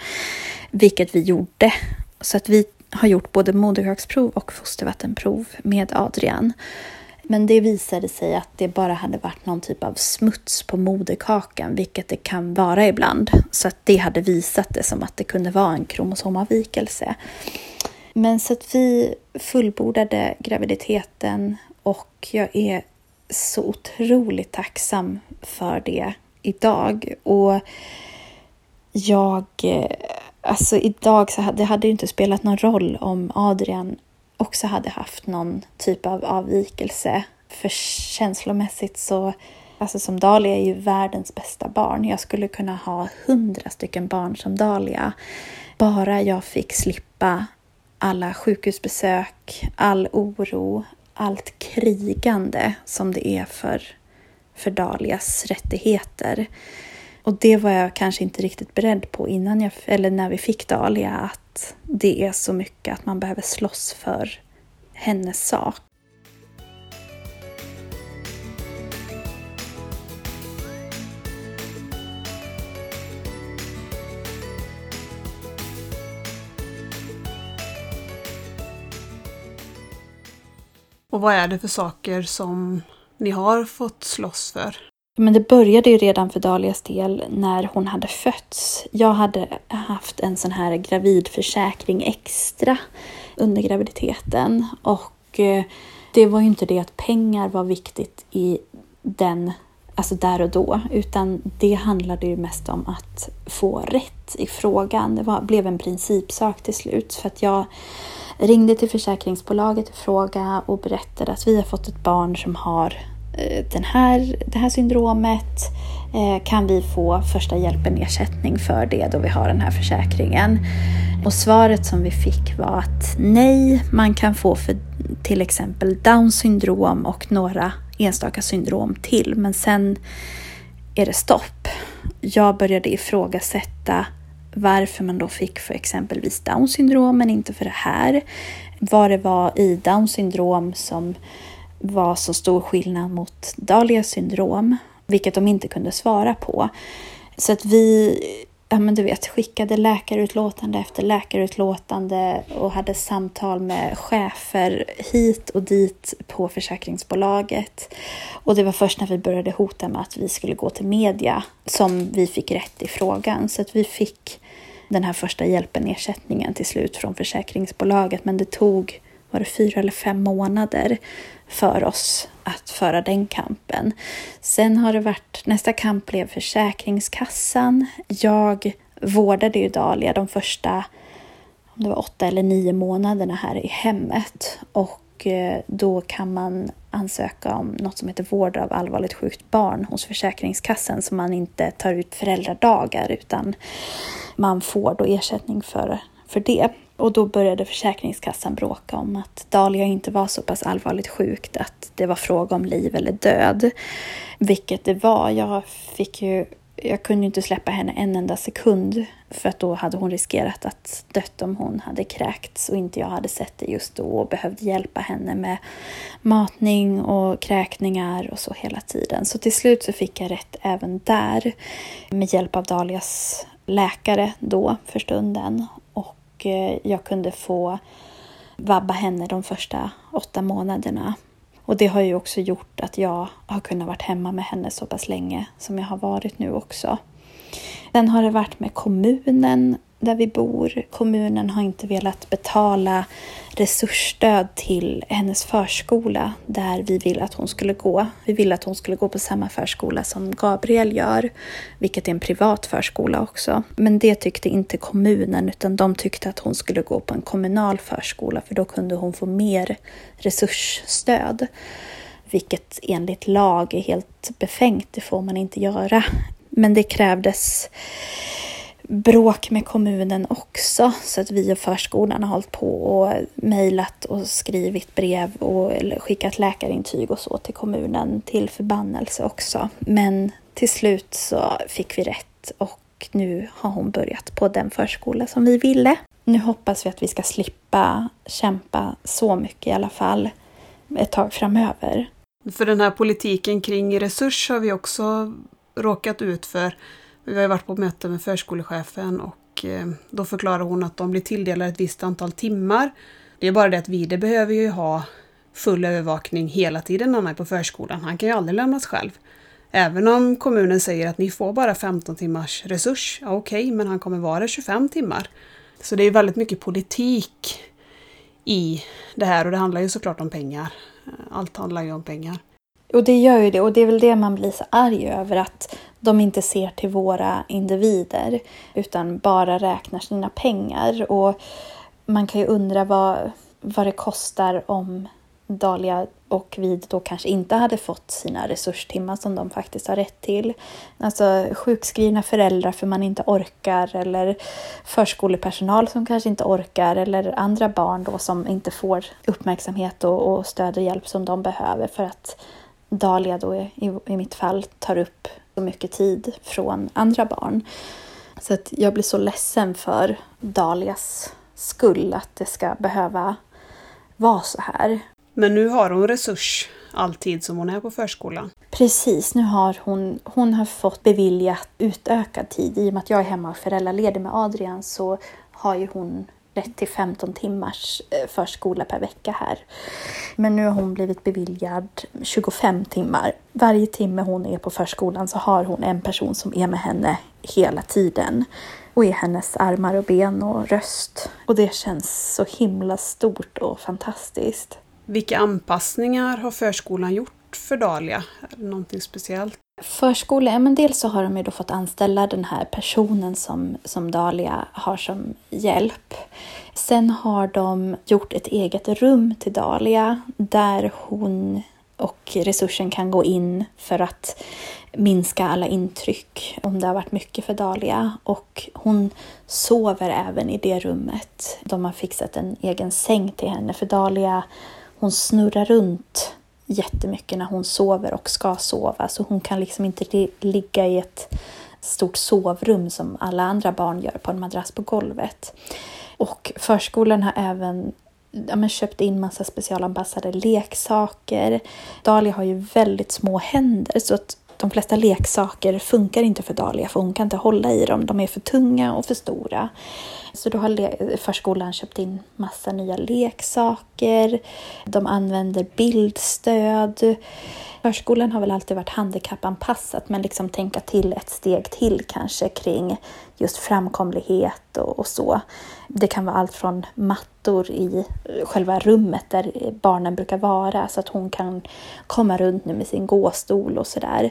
vilket vi gjorde. Så att vi har gjort både moderkaksprov och fostervattenprov med Adrian. Men det visade sig att det bara hade varit någon typ av smuts på moderkakan, vilket det kan vara ibland. Så att det hade visat det som att det kunde vara en kromosomavvikelse. Men så att vi fullbordade graviditeten och jag är så otroligt tacksam för det idag. Och jag, eh, alltså idag så hade det hade inte spelat någon roll om Adrian också hade haft någon typ av avvikelse. För känslomässigt så, alltså som Dahlia är ju världens bästa barn. Jag skulle kunna ha hundra stycken barn som Dahlia. Bara jag fick slippa alla sjukhusbesök, all oro, allt krigande som det är för, för Dalias rättigheter. Och det var jag kanske inte riktigt beredd på innan jag, eller när vi fick Dahlia, att det är så mycket att man behöver slåss för hennes sak. Och vad är det för saker som ni har fått slåss för? Men det började ju redan för Dalias del när hon hade fötts. Jag hade haft en sån här gravidförsäkring extra under graviditeten och eh, det var ju inte det att pengar var viktigt i den, alltså där och då, utan det handlade ju mest om att få rätt i frågan. Det var, blev en principsak till slut för att jag ringde till försäkringsbolaget i fråga och berättade att vi har fått ett barn som har Eh, den här, det här syndromet. Eh, kan vi få första hjälpen ersättning för det då vi har den här försäkringen? Och svaret som vi fick var att nej, man kan få för till exempel Downs syndrom och några enstaka syndrom till, men sen är det stopp. Jag började ifrågasätta varför man då fick för exempelvis Downs syndrom men inte för det här. Vad det var i Downs syndrom som var så stor skillnad mot Dahlias syndrom, vilket de inte kunde svara på. Så att vi ja, men du vet, skickade läkarutlåtande efter läkarutlåtande och hade samtal med chefer hit och dit på försäkringsbolaget. Och det var först när vi började hota med att vi skulle gå till media som vi fick rätt i frågan. Så att vi fick den här första hjälpen-ersättningen till slut från försäkringsbolaget. Men det tog, var det fyra eller fem månader för oss att föra den kampen. Sen har det varit, nästa kamp blev Försäkringskassan. Jag vårdade ju Dahlia de första, om det var åtta eller nio månaderna här i hemmet och eh, då kan man ansöka om något som heter vård av allvarligt sjukt barn hos Försäkringskassan så man inte tar ut föräldradagar utan man får då ersättning för, för det. Och då började Försäkringskassan bråka om att Dahlia inte var så pass allvarligt sjukt att det var fråga om liv eller död. Vilket det var. Jag fick ju jag kunde inte släppa henne en enda sekund för att då hade hon riskerat att dött om hon hade kräkts och inte jag hade sett det just då och behövde hjälpa henne med matning och kräkningar och så hela tiden. Så till slut så fick jag rätt även där med hjälp av Dalias läkare då för stunden och eh, jag kunde få vabba henne de första åtta månaderna. Och det har ju också gjort att jag har kunnat vara hemma med henne så pass länge som jag har varit nu också. Sen har det varit med kommunen där vi bor. Kommunen har inte velat betala resursstöd till hennes förskola där vi vill att hon skulle gå. Vi vill att hon skulle gå på samma förskola som Gabriel gör, vilket är en privat förskola också. Men det tyckte inte kommunen utan de tyckte att hon skulle gå på en kommunal förskola för då kunde hon få mer resursstöd. Vilket enligt lag är helt befängt, det får man inte göra. Men det krävdes bråk med kommunen också. Så att vi och förskolan har hållit på och mejlat och skrivit brev och skickat läkarintyg och så till kommunen till förbannelse också. Men till slut så fick vi rätt och nu har hon börjat på den förskola som vi ville. Nu hoppas vi att vi ska slippa kämpa så mycket i alla fall ett tag framöver. För den här politiken kring resurs har vi också råkat ut för. Vi har varit på möte med förskolechefen och eh, då förklarar hon att de blir tilldelade ett visst antal timmar. Det är bara det att Vide behöver ju ha full övervakning hela tiden när han är på förskolan. Han kan ju aldrig lämnas själv. Även om kommunen säger att ni får bara 15 timmars resurs, ja, okej, okay, men han kommer vara 25 timmar. Så det är väldigt mycket politik i det här och det handlar ju såklart om pengar. Allt handlar ju om pengar. Och det gör ju det och det är väl det man blir så arg över att de inte ser till våra individer utan bara räknar sina pengar. Och man kan ju undra vad, vad det kostar om Dahlia och Vid då kanske inte hade fått sina resurstimmar som de faktiskt har rätt till. Alltså sjukskrivna föräldrar för man inte orkar eller förskolepersonal som kanske inte orkar eller andra barn då som inte får uppmärksamhet och, och stöd och hjälp som de behöver för att Dahlia då i, i mitt fall tar upp så mycket tid från andra barn. Så att jag blir så ledsen för Dalias skull att det ska behöva vara så här. Men nu har hon resurs alltid som hon är på förskolan? Precis, nu har hon, hon har fått beviljat utökad tid. I och med att jag är hemma och föräldraledig med Adrian så har ju hon rätt till 15 timmars eh, förskola per vecka här. Men nu har hon blivit beviljad 25 timmar. Varje timme hon är på förskolan så har hon en person som är med henne hela tiden och är hennes armar och ben och röst. Och det känns så himla stort och fantastiskt. Vilka anpassningar har förskolan gjort för Dahlia? Är det någonting speciellt? Förskola, men dels så har de ju då fått anställa den här personen som, som Dalia har som hjälp. Sen har de gjort ett eget rum till Dalia där hon och resursen kan gå in för att minska alla intryck om det har varit mycket för Dalia. Och hon sover även i det rummet. De har fixat en egen säng till henne för Dalia hon snurrar runt jättemycket när hon sover och ska sova. Så hon kan liksom inte ligga i ett stort sovrum som alla andra barn gör på en madrass på golvet. Och förskolan har även ja, men köpt in massa specialanpassade leksaker. Dahlia har ju väldigt små händer så att de flesta leksaker funkar inte för Dahlia för hon kan inte hålla i dem. De är för tunga och för stora. Så då har förskolan köpt in massa nya leksaker. De använder bildstöd. Förskolan har väl alltid varit handikappanpassat men liksom tänka till ett steg till kanske kring just framkomlighet och, och, så. Det kan vara allt från mattor i själva rummet där barnen brukar vara så att hon kan komma runt nu med sin gåstol och sådär.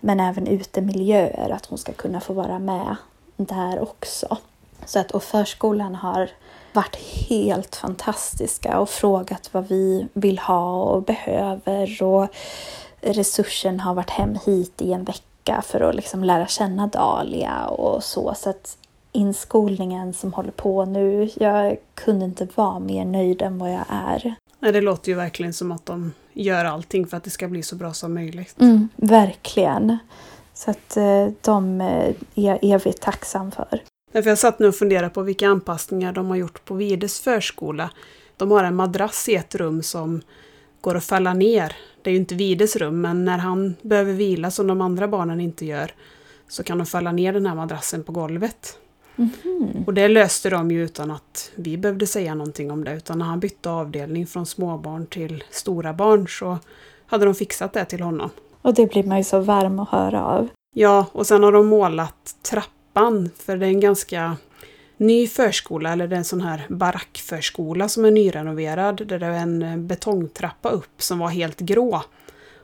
Men även utemiljöer, att hon ska kunna få vara med där också. Så att, och förskolan har varit helt fantastiska och frågat vad vi vill ha och behöver. Och resursen har varit hem hit i en vecka för att liksom lära känna Dahlia och så. Så att inskolningen som håller på nu, jag kunde inte vara mer nöjd än vad jag är. Nej, det låter ju verkligen som att de gör allting för att det ska bli så bra som möjligt. Mm, verkligen. Så att eh, de är jag evigt tacksam för. jag satt nu och funderade på vilka anpassningar de har gjort på Vides förskola. De har en madrass i ett rum som går att falla ner. Det är ju inte Vides rum, men när han behöver vila som de andra barnen inte gör så kan de falla ner den här madrassen på golvet. Mm. Och det löste de ju utan att vi behövde säga någonting om det. Utan när han bytte avdelning från småbarn till stora barn så hade de fixat det till honom. Och det blir man ju så varm att höra av. Ja, och sen har de målat trappan trappan. För det är en ganska ny förskola, eller det är en sån här barackförskola som är nyrenoverad. Där det är en eh, betongtrappa upp som var helt grå.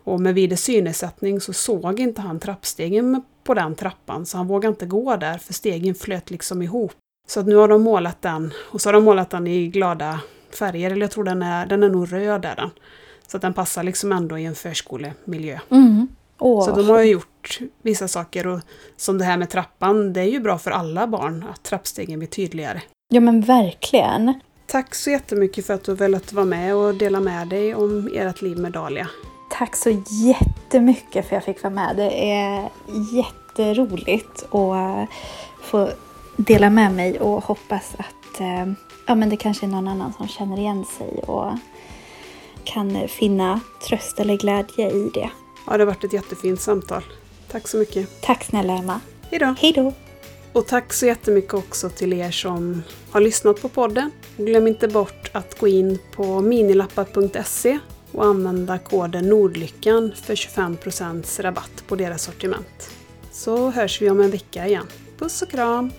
Och med Vides synnedsättning så såg inte han trappstegen på den trappan så han vågade inte gå där för stegen flöt liksom ihop. Så att nu har de målat den och så har de målat den i glada färger, eller jag tror den är, den är nog röd är den. Så att den passar liksom ändå i en förskolemiljö. Mm. Åh, så de har ju gjort vissa saker och som det här med trappan, det är ju bra för alla barn att trappstegen blir tydligare. Ja men verkligen. Tack så jättemycket för att du velat vara med och dela med dig om ert liv med Dahlia. Tack så jättemycket för att jag fick vara med. Det är jätteroligt att få dela med mig och hoppas att eh, ja, men det kanske är någon annan som känner igen sig och kan finna tröst eller glädje i det. Ja, det har varit ett jättefint samtal. Tack så mycket. Tack snälla Emma. Hejdå. Hejdå. Och tack så jättemycket också till er som har lyssnat på podden. Glöm inte bort att gå in på minilappar.se och använda koden Nordlyckan för 25% rabatt på deras sortiment. Så hörs vi om en vecka igen. Puss och kram!